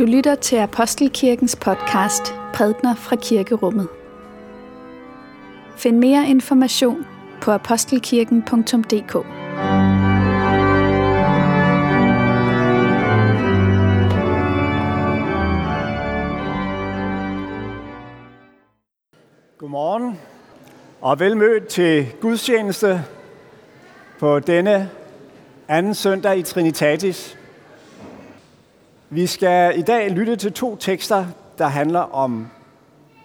Du lytter til Apostelkirkens podcast Prædner fra Kirkerummet. Find mere information på apostelkirken.dk. Godmorgen og velmødt til gudstjeneste på denne anden søndag i Trinitatis. Vi skal i dag lytte til to tekster, der handler om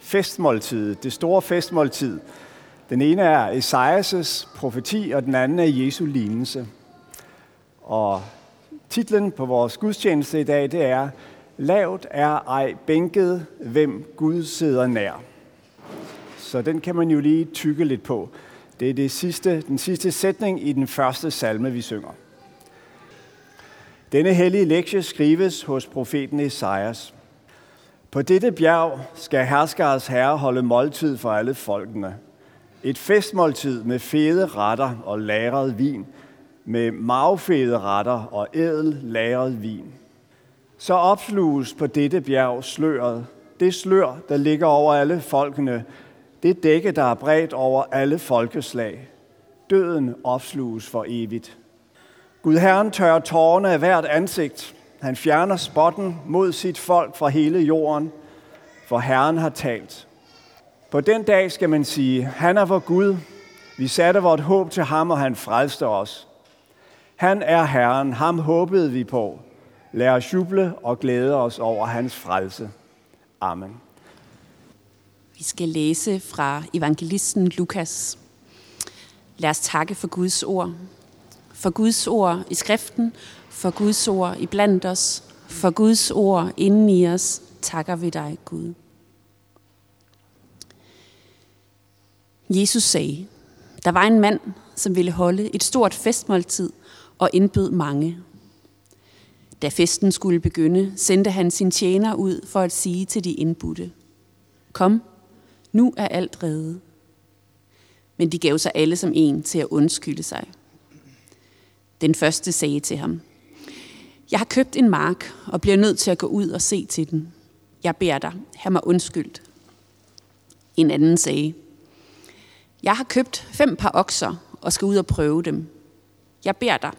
festmåltidet, det store festmåltid. Den ene er Esajas' profeti, og den anden er Jesu lignelse. Og titlen på vores gudstjeneste i dag, det er Lavt er ej bænket, hvem Gud sidder nær. Så den kan man jo lige tykke lidt på. Det er det sidste, den sidste sætning i den første salme, vi synger. Denne hellige lektie skrives hos profeten Esajas. På dette bjerg skal herskers herre holde måltid for alle folkene. Et festmåltid med fede retter og lagret vin, med magfede retter og ædel lagret vin. Så opsluges på dette bjerg sløret, det slør, der ligger over alle folkene, det dække, der er bredt over alle folkeslag. Døden opsluges for evigt. Gud Herren tørrer tårerne af hvert ansigt. Han fjerner spotten mod sit folk fra hele jorden, for Herren har talt. På den dag skal man sige, han er vor Gud. Vi satte vort håb til ham, og han frelste os. Han er Herren, ham håbede vi på. Lad os juble og glæde os over hans frelse. Amen. Vi skal læse fra evangelisten Lukas. Lad os takke for Guds ord. For Guds ord i skriften, for Guds ord i blandt os, for Guds ord inden i os, takker vi dig, Gud. Jesus sagde, der var en mand, som ville holde et stort festmåltid og indbød mange. Da festen skulle begynde, sendte han sin tjener ud for at sige til de indbudte, Kom, nu er alt reddet. Men de gav sig alle som en til at undskylde sig. Den første sagde til ham, Jeg har købt en mark og bliver nødt til at gå ud og se til den. Jeg beder dig, have mig undskyldt. En anden sagde, Jeg har købt fem par okser og skal ud og prøve dem. Jeg beder dig,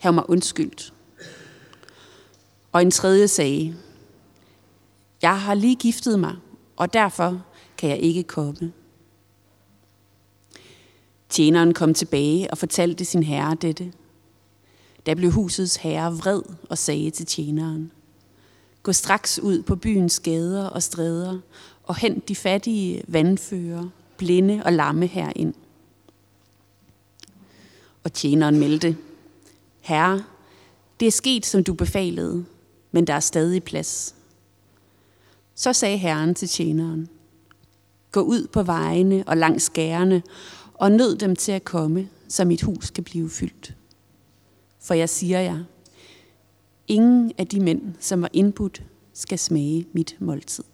have mig undskyldt. Og en tredje sagde, Jeg har lige giftet mig, og derfor kan jeg ikke komme. Tjeneren kom tilbage og fortalte sin herre dette. Da blev husets herre vred og sagde til tjeneren, Gå straks ud på byens gader og stræder og hent de fattige vandfører, blinde og lamme herind. Og tjeneren meldte, Herre, det er sket, som du befalede, men der er stadig plads. Så sagde herren til tjeneren, Gå ud på vejene og langs skærene og nød dem til at komme, så mit hus kan blive fyldt. For jeg siger jer, ingen af de mænd, som var indbudt, skal smage mit måltid.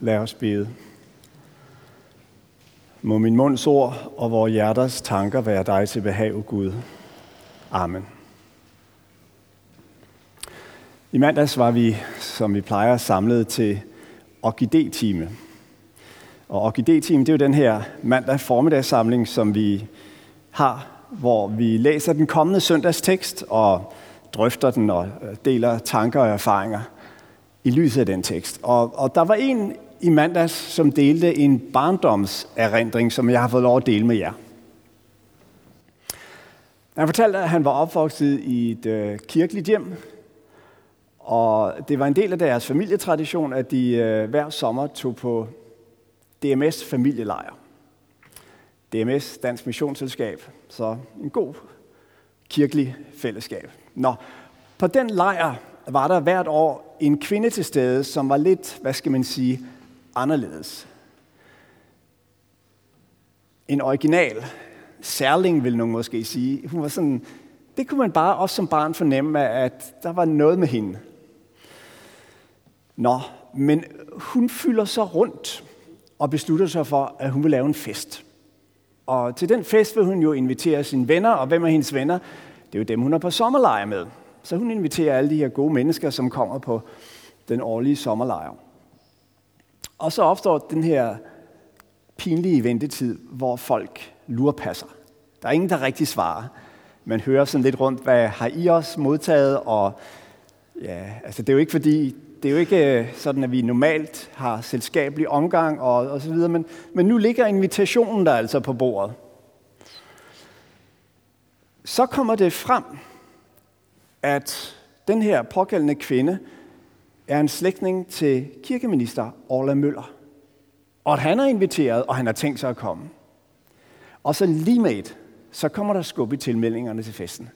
Lad os bede. Må min munds ord og vores hjerters tanker være dig til behag, Gud. Amen. I mandags var vi, som vi plejer, samlet til orkidé-time. Og orkidé-time, det er jo den her mandag formiddagssamling, som vi har, hvor vi læser den kommende søndags tekst og drøfter den og øh, deler tanker og erfaringer i lyset af den tekst. Og, og der var en i mandags, som delte en barndomserindring, som jeg har fået lov at dele med jer. Han fortalte, at han var opvokset i et øh, kirkeligt hjem, og det var en del af deres familietradition, at de øh, hver sommer tog på DMS familielejr. DMS, Dansk Missionsselskab, så en god kirkelig fællesskab. Nå, på den lejr var der hvert år en kvinde til stede, som var lidt, hvad skal man sige, anderledes. En original, særling vil nogen måske sige. Hun var sådan, det kunne man bare også som barn fornemme, at der var noget med hende. Nå, men hun fylder så rundt og beslutter sig for, at hun vil lave en fest. Og til den fest vil hun jo invitere sine venner, og hvem er hendes venner? Det er jo dem, hun er på sommerlejr med. Så hun inviterer alle de her gode mennesker, som kommer på den årlige sommerlejr. Og så opstår den her pinlige ventetid, hvor folk lurpasser. Der er ingen, der rigtig svarer. Man hører sådan lidt rundt, hvad har I også modtaget? Og ja, altså det er jo ikke fordi, det er jo ikke øh, sådan, at vi normalt har selskabelig omgang og, og så videre, men, men nu ligger invitationen der altså på bordet. Så kommer det frem, at den her pågældende kvinde er en slægtning til kirkeminister Orla Møller. Og at han er inviteret, og han har tænkt sig at komme. Og så lige med et, så kommer der skub i tilmeldingerne til festen.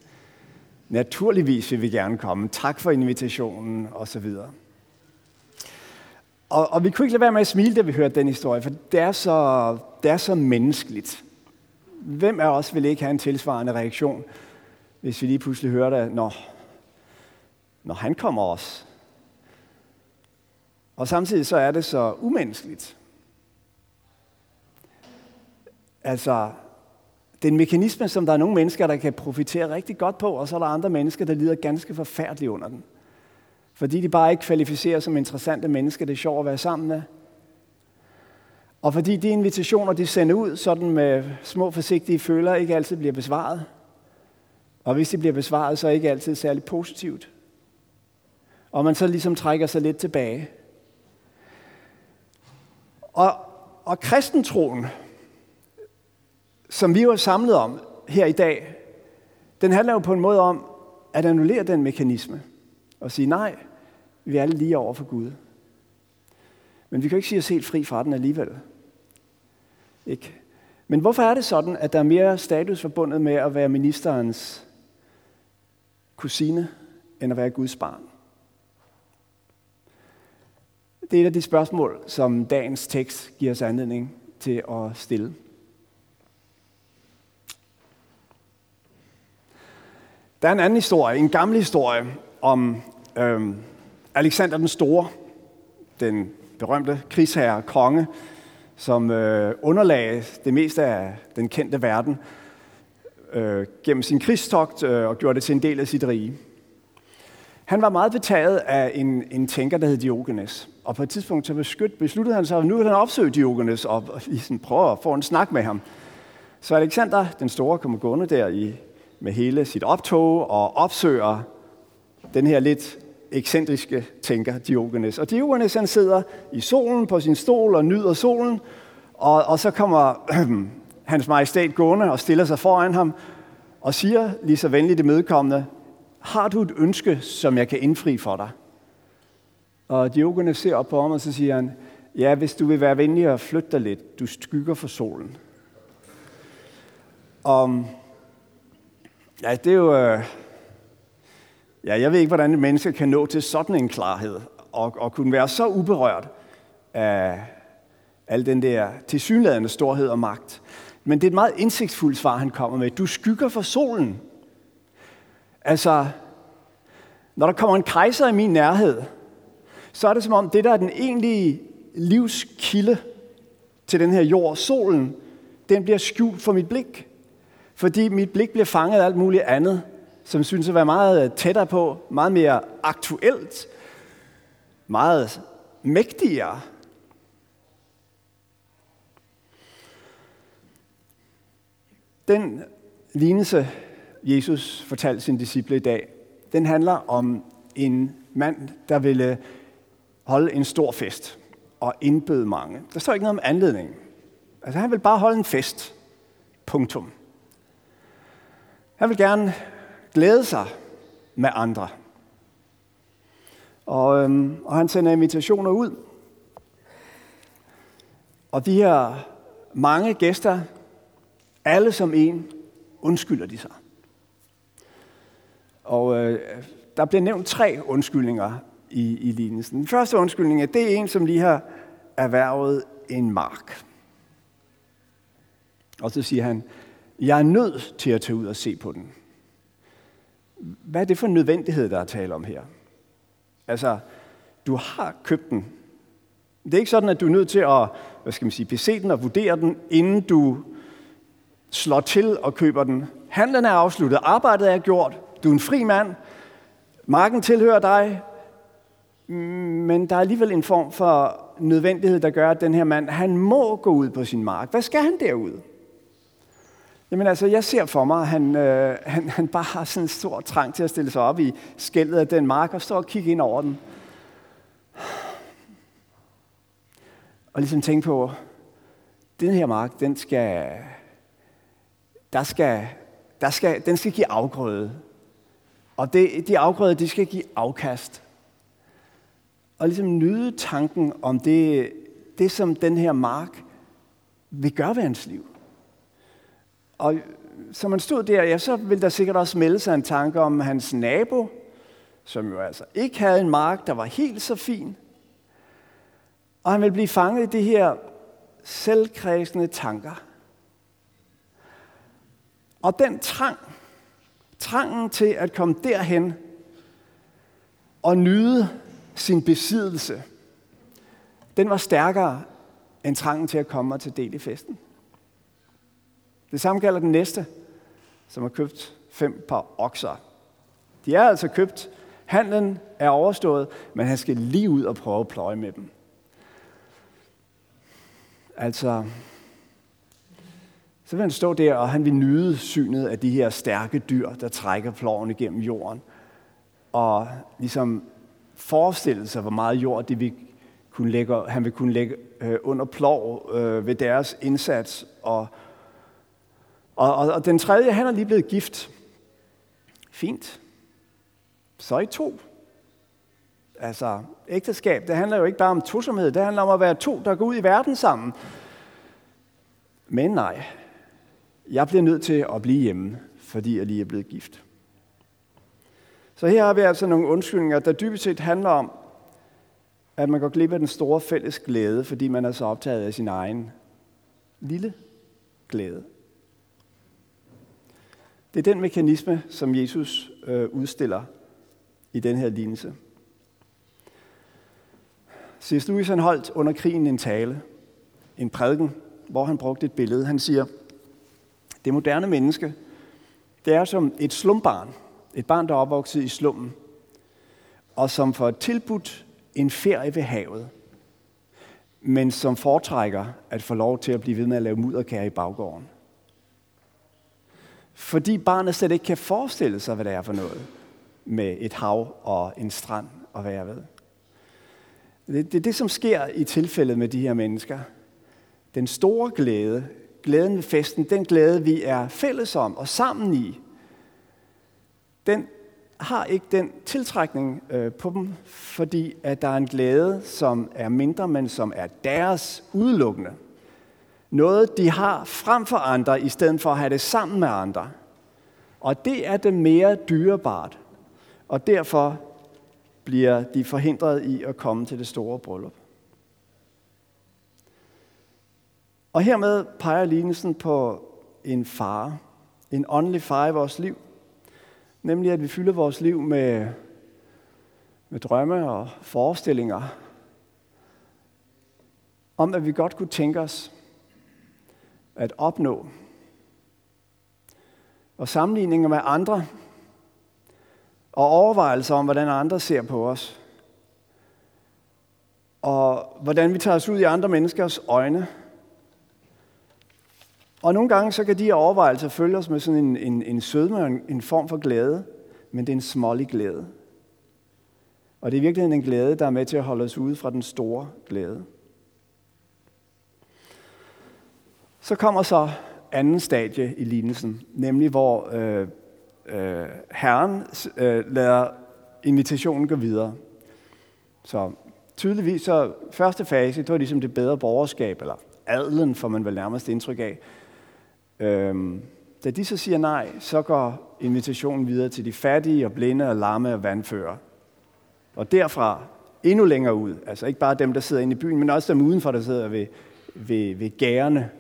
Naturligvis vil vi gerne komme. Tak for invitationen, og så videre. Og, og vi kunne ikke lade være med at smile, da vi hørte den historie, for det er så, det er så menneskeligt. Hvem af os vil ikke have en tilsvarende reaktion, hvis vi lige pludselig hører det, når, når han kommer os? Og samtidig så er det så umenneskeligt. Altså, det er en mekanisme, som der er nogle mennesker, der kan profitere rigtig godt på, og så er der andre mennesker, der lider ganske forfærdeligt under den. Fordi de bare ikke kvalificerer som interessante mennesker, det er sjovt at være sammen med. Og fordi de invitationer, de sender ud, sådan med små forsigtige føler, ikke altid bliver besvaret. Og hvis de bliver besvaret, så er ikke altid særlig positivt. Og man så ligesom trækker sig lidt tilbage. Og, og kristentroen, som vi jo er samlet om her i dag, den handler jo på en måde om at annullere den mekanisme og sige nej, vi er alle lige over for Gud. Men vi kan jo ikke sige os helt fri fra den alligevel. Ikke? Men hvorfor er det sådan, at der er mere status forbundet med at være ministerens kusine, end at være Guds barn? Det er et af de spørgsmål, som dagens tekst giver os anledning til at stille. Der er en anden historie, en gammel historie om øhm, Alexander den Store, den berømte krigsherre, konge, som øh, underlagde det meste af den kendte verden øh, gennem sin krigstogt øh, og gjorde det til en del af sit rige. Han var meget betaget af en, en tænker, der hed Diogenes. Og på et tidspunkt så besluttede han sig, at nu vil han opsøge Diogenes og, og ligesom prøve at få en snak med ham. Så Alexander den Store kommer gående der i, med hele sit optog og opsøger den her lidt ekscentriske tænker Diogenes. Og Diogenes han sidder i solen på sin stol og nyder solen, og, og så kommer øh, hans majestæt gående og stiller sig foran ham og siger lige så venligt det medkommende, har du et ønske, som jeg kan indfri for dig? Og Diogenes ser op på ham, og så siger han, ja, hvis du vil være venlig og flytte dig lidt, du skygger for solen. Og ja, det er jo, øh, Ja, jeg ved ikke, hvordan et menneske kan nå til sådan en klarhed, og, og kunne være så uberørt af al den der tilsyneladende storhed og magt. Men det er et meget indsigtsfuldt svar, han kommer med. Du skygger for solen. Altså, når der kommer en kejser i min nærhed, så er det som om, det der er den egentlige livskilde til den her jord, solen, den bliver skjult for mit blik. Fordi mit blik bliver fanget af alt muligt andet, som synes at være meget øh, tættere på, meget mere aktuelt, meget mægtigere. Den lignelse, Jesus fortalte sine disciple i dag, den handler om en mand, der ville holde en stor fest og indbød mange. Der står ikke noget om anledning. Altså han vil bare holde en fest. Punktum. Han vil gerne glæde sig med andre. Og, øhm, og han sender invitationer ud. Og de her mange gæster, alle som en, undskylder de sig. Og øh, der bliver nævnt tre undskyldninger i, i lignelsen. Den første undskyldning er, det er en, som lige har erhvervet en mark. Og så siger han, jeg er nødt til at tage ud og se på den. Hvad er det for en nødvendighed, der er tale om her? Altså, du har købt den. Det er ikke sådan, at du er nødt til at hvad skal man sige, bese den og vurdere den, inden du slår til og køber den. Handlen er afsluttet, arbejdet er gjort, du er en fri mand, Marken tilhører dig, men der er alligevel en form for nødvendighed, der gør, at den her mand, han må gå ud på sin mark. Hvad skal han derud? Jamen altså, jeg ser for mig, at han, øh, han, han bare har sådan en stor trang til at stille sig op i skældet af den mark og stå og kigge ind over den. Og ligesom tænke på, den her mark, den skal, der skal, der skal, den skal give afgrøde. Og det, de afgrøder, de skal give afkast. Og ligesom nyde tanken om det, det, som den her mark vil gøre ved hans liv. Og som man stod der, ja, så ville der sikkert også melde sig en tanke om hans nabo, som jo altså ikke havde en mark, der var helt så fin. Og han ville blive fanget i de her selvkredsende tanker. Og den trang, trangen til at komme derhen og nyde sin besiddelse, den var stærkere end trangen til at komme og til del i festen. Det samme gælder den næste, som har købt fem par okser. De er altså købt. Handlen er overstået, men han skal lige ud og prøve at pløje med dem. Altså, så vil han stå der, og han vil nyde synet af de her stærke dyr, der trækker ploven igennem jorden. Og ligesom forestille sig, hvor meget jord de vil kunne lægge, han vil kunne lægge øh, under plov øh, ved deres indsats. Og, og, og, og den tredje, han er lige blevet gift. Fint. Så er I to. Altså, ægteskab, det handler jo ikke bare om tosomhed, det handler om at være to, der går ud i verden sammen. Men nej, jeg bliver nødt til at blive hjemme, fordi jeg lige er blevet gift. Så her har vi altså nogle undskyldninger, der dybest set handler om, at man går glip af den store fælles glæde, fordi man er så optaget af sin egen lille glæde. Det er den mekanisme, som Jesus øh, udstiller i den her lignelse. C.S. Lewis han holdt under krigen en tale, en prædiken, hvor han brugte et billede. Han siger, det moderne menneske, det er som et slumbarn, et barn, der er opvokset i slummen, og som får tilbudt en ferie ved havet, men som foretrækker at få lov til at blive ved med at lave mudderkær i baggården. Fordi barnet slet ikke kan forestille sig, hvad det er for noget med et hav og en strand og hvad jeg ved. Det, det er det, som sker i tilfældet med de her mennesker. Den store glæde, glæden ved festen, den glæde, vi er fælles om og sammen i, den har ikke den tiltrækning øh, på dem, fordi at der er en glæde, som er mindre, men som er deres udelukkende. Noget, de har frem for andre, i stedet for at have det sammen med andre. Og det er det mere dyrebart. Og derfor bliver de forhindret i at komme til det store bryllup. Og hermed peger lignelsen på en far, en åndelig far i vores liv, nemlig at vi fylder vores liv med, med drømme og forestillinger om, at vi godt kunne tænke os at opnå. Og sammenligninger med andre, og overvejelser om, hvordan andre ser på os. Og hvordan vi tager os ud i andre menneskers øjne. Og nogle gange så kan de her overvejelser følge os med sådan en, en, en sødme og en, en form for glæde, men det er en smålig glæde. Og det er virkelig en glæde, der er med til at holde os ude fra den store glæde. Så kommer så anden stadie i lignelsen, nemlig hvor øh, øh, Herren øh, lader invitationen gå videre. Så tydeligvis så første fase, det var ligesom det bedre borgerskab, eller adlen får man vel nærmest indtryk af. Øhm, da de så siger nej, så går invitationen videre til de fattige og blinde og lamme og vandfører. Og derfra endnu længere ud, altså ikke bare dem, der sidder inde i byen, men også dem udenfor, der sidder ved, ved, ved gærene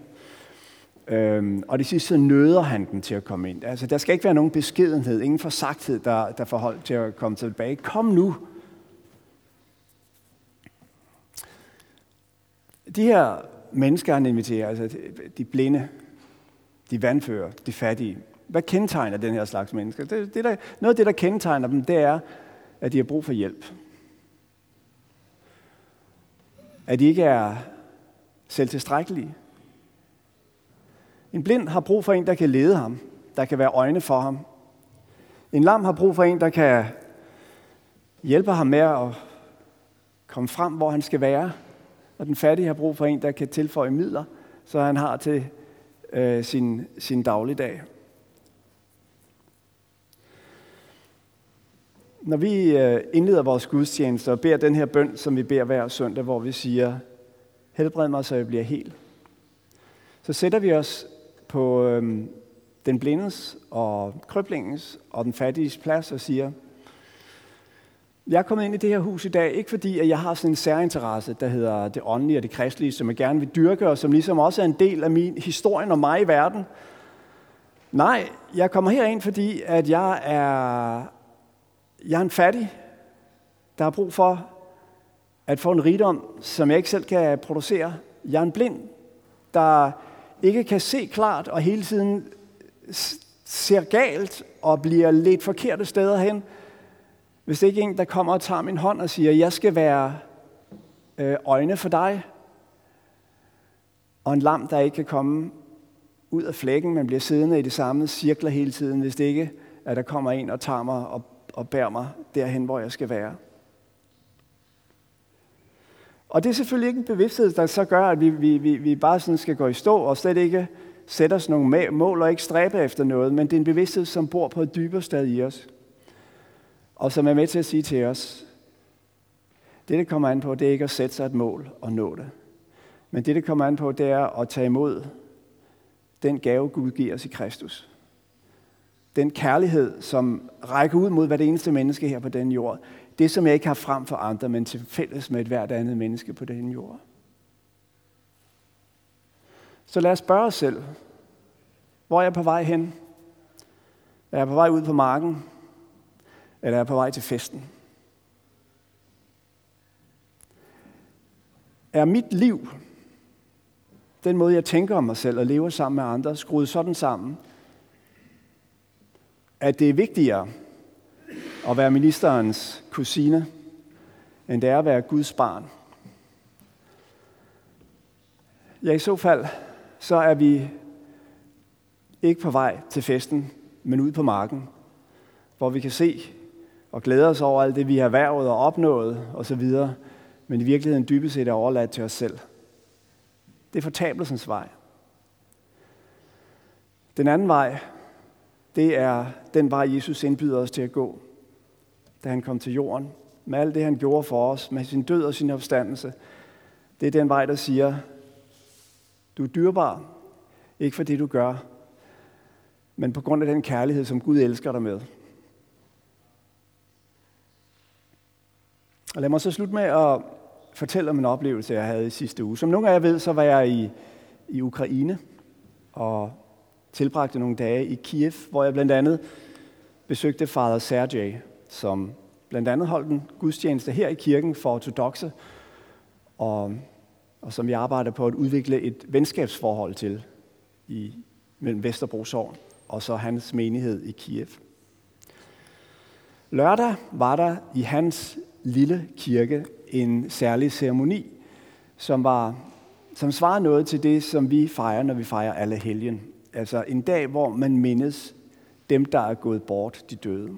Øhm, og det sidste, så nøder han den til at komme ind. Altså, der skal ikke være nogen beskedenhed, ingen forsagthed, der, der får hold til at komme tilbage. Kom nu. De her mennesker, han inviterer, altså de blinde, de vandfører, de fattige. Hvad kendetegner den her slags mennesker? Det, det der, noget af det, der kendetegner dem, det er, at de har brug for hjælp. At de ikke er selvtilstrækkelige. En blind har brug for en, der kan lede ham, der kan være øjne for ham. En lam har brug for en, der kan hjælpe ham med at komme frem, hvor han skal være. Og den fattige har brug for en, der kan tilføje midler, så han har til øh, sin, sin dagligdag. Når vi øh, indleder vores gudstjeneste og beder den her bøn, som vi beder hver søndag, hvor vi siger, helbred mig, så jeg bliver hel, så sætter vi os på øh, den blindes og krøblingens og den fattiges plads og siger, jeg er kommet ind i det her hus i dag, ikke fordi at jeg har sådan en særinteresse, der hedder det åndelige og det kristelige, som jeg gerne vil dyrke, og som ligesom også er en del af min historie og mig i verden. Nej, jeg kommer herind, fordi at jeg er, jeg er en fattig, der har brug for at få en rigdom, som jeg ikke selv kan producere. Jeg er en blind, der ikke kan se klart og hele tiden ser galt og bliver lidt forkerte steder hen. Hvis det ikke er en, der kommer og tager min hånd og siger, jeg skal være øh, øjne for dig, og en lam, der ikke kan komme ud af flækken, men bliver siddende i det samme cirkler hele tiden, hvis det ikke at der kommer en og tager mig og, og bærer mig derhen, hvor jeg skal være. Og det er selvfølgelig ikke en bevidsthed, der så gør, at vi, vi, vi, vi bare sådan skal gå i stå og slet ikke sætte os nogle mål og ikke stræbe efter noget, men det er en bevidsthed, som bor på et dybere sted i os. Og som er med til at sige til os, det, det kommer an på, det er ikke at sætte sig et mål og nå det. Men det, det kommer an på, det er at tage imod den gave, Gud giver os i Kristus. Den kærlighed, som rækker ud mod hvert eneste menneske her på den jord. Det, som jeg ikke har frem for andre, men til fælles med et hvert andet menneske på denne jord. Så lad os spørge os selv, hvor er jeg på vej hen? Er jeg på vej ud på marken? Eller er jeg på vej til festen? Er mit liv, den måde jeg tænker om mig selv og lever sammen med andre, skruet sådan sammen, at det er vigtigere at være ministerens kusine, end det er at være Guds barn. Ja, i så fald, så er vi ikke på vej til festen, men ud på marken, hvor vi kan se og glæde os over alt det, vi har værvet og opnået osv., men i virkeligheden dybest set er overladt til os selv. Det er fortabelsens vej. Den anden vej, det er den vej, Jesus indbyder os til at gå, da han kom til jorden. Med alt det, han gjorde for os, med sin død og sin opstandelse. Det er den vej, der siger, du er dyrbar, ikke for det, du gør, men på grund af den kærlighed, som Gud elsker dig med. Og lad mig så slutte med at fortælle om en oplevelse, jeg havde i sidste uge. Som nogle af jer ved, så var jeg i, i Ukraine og tilbragte nogle dage i Kiev, hvor jeg blandt andet besøgte fader Sergej, som blandt andet holdt en gudstjeneste her i kirken for ortodoxe, og, og som jeg arbejder på at udvikle et venskabsforhold til i, mellem Vesterbro Sogn og så hans menighed i Kiev. Lørdag var der i hans lille kirke en særlig ceremoni, som, var, som svarer noget til det, som vi fejrer, når vi fejrer alle helgen. Altså en dag, hvor man mindes dem, der er gået bort, de døde.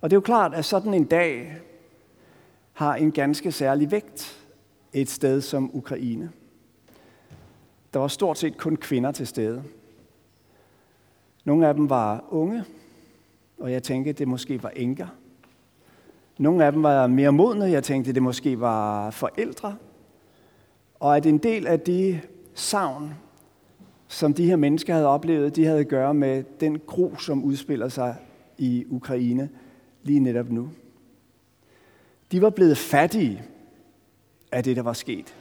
Og det er jo klart, at sådan en dag har en ganske særlig vægt et sted som Ukraine. Der var stort set kun kvinder til stede. Nogle af dem var unge, og jeg tænkte, det måske var enker. Nogle af dem var mere modne, jeg tænkte, det måske var forældre. Og at en del af de savn, som de her mennesker havde oplevet, de havde at gøre med den gro, som udspiller sig i Ukraine lige netop nu. De var blevet fattige af det, der var sket.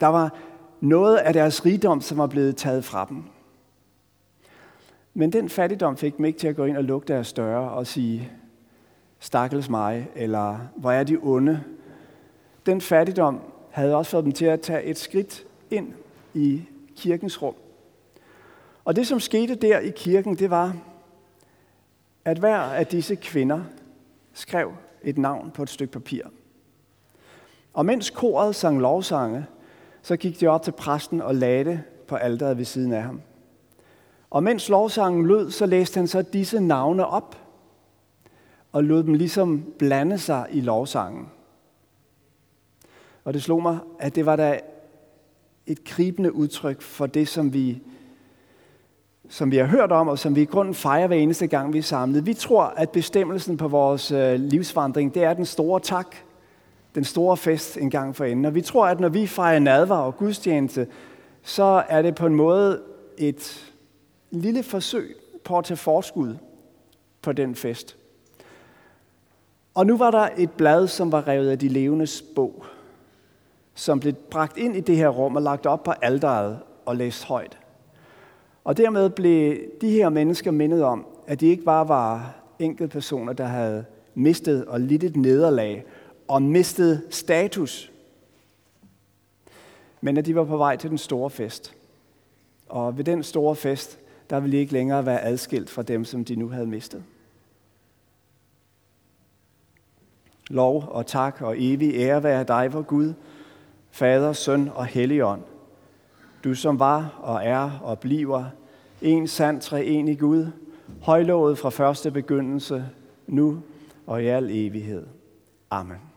Der var noget af deres rigdom, som var blevet taget fra dem. Men den fattigdom fik dem ikke til at gå ind og lukke deres døre og sige, stakkels mig, eller hvor er de onde. Den fattigdom havde også fået dem til at tage et skridt ind i kirkens rum. Og det, som skete der i kirken, det var, at hver af disse kvinder skrev et navn på et stykke papir. Og mens koret sang lovsange, så gik de op til præsten og lagde det på alderet ved siden af ham. Og mens lovsangen lød, så læste han så disse navne op, og lod dem ligesom blande sig i lovsangen. Og det slog mig, at det var da et kribende udtryk for det, som vi, som vi har hørt om, og som vi i grunden fejrer hver eneste gang, vi er samlet. Vi tror, at bestemmelsen på vores øh, livsvandring, det er den store tak, den store fest en gang for enden. Og vi tror, at når vi fejrer nadvar og gudstjeneste, så er det på en måde et lille forsøg på at tage forskud på den fest. Og nu var der et blad, som var revet af de levendes bog, som blev bragt ind i det her rum og lagt op på alderet og læst højt. Og dermed blev de her mennesker mindet om, at de ikke bare var enkelte personer, der havde mistet og lidt et nederlag og mistet status, men at de var på vej til den store fest. Og ved den store fest, der ville de ikke længere være adskilt fra dem, som de nu havde mistet. Lov og tak og evig ære være dig, vor Gud, Fader, Søn og Helligånd. Du som var og er og bliver en sand treenig Gud, højlovet fra første begyndelse, nu og i al evighed. Amen.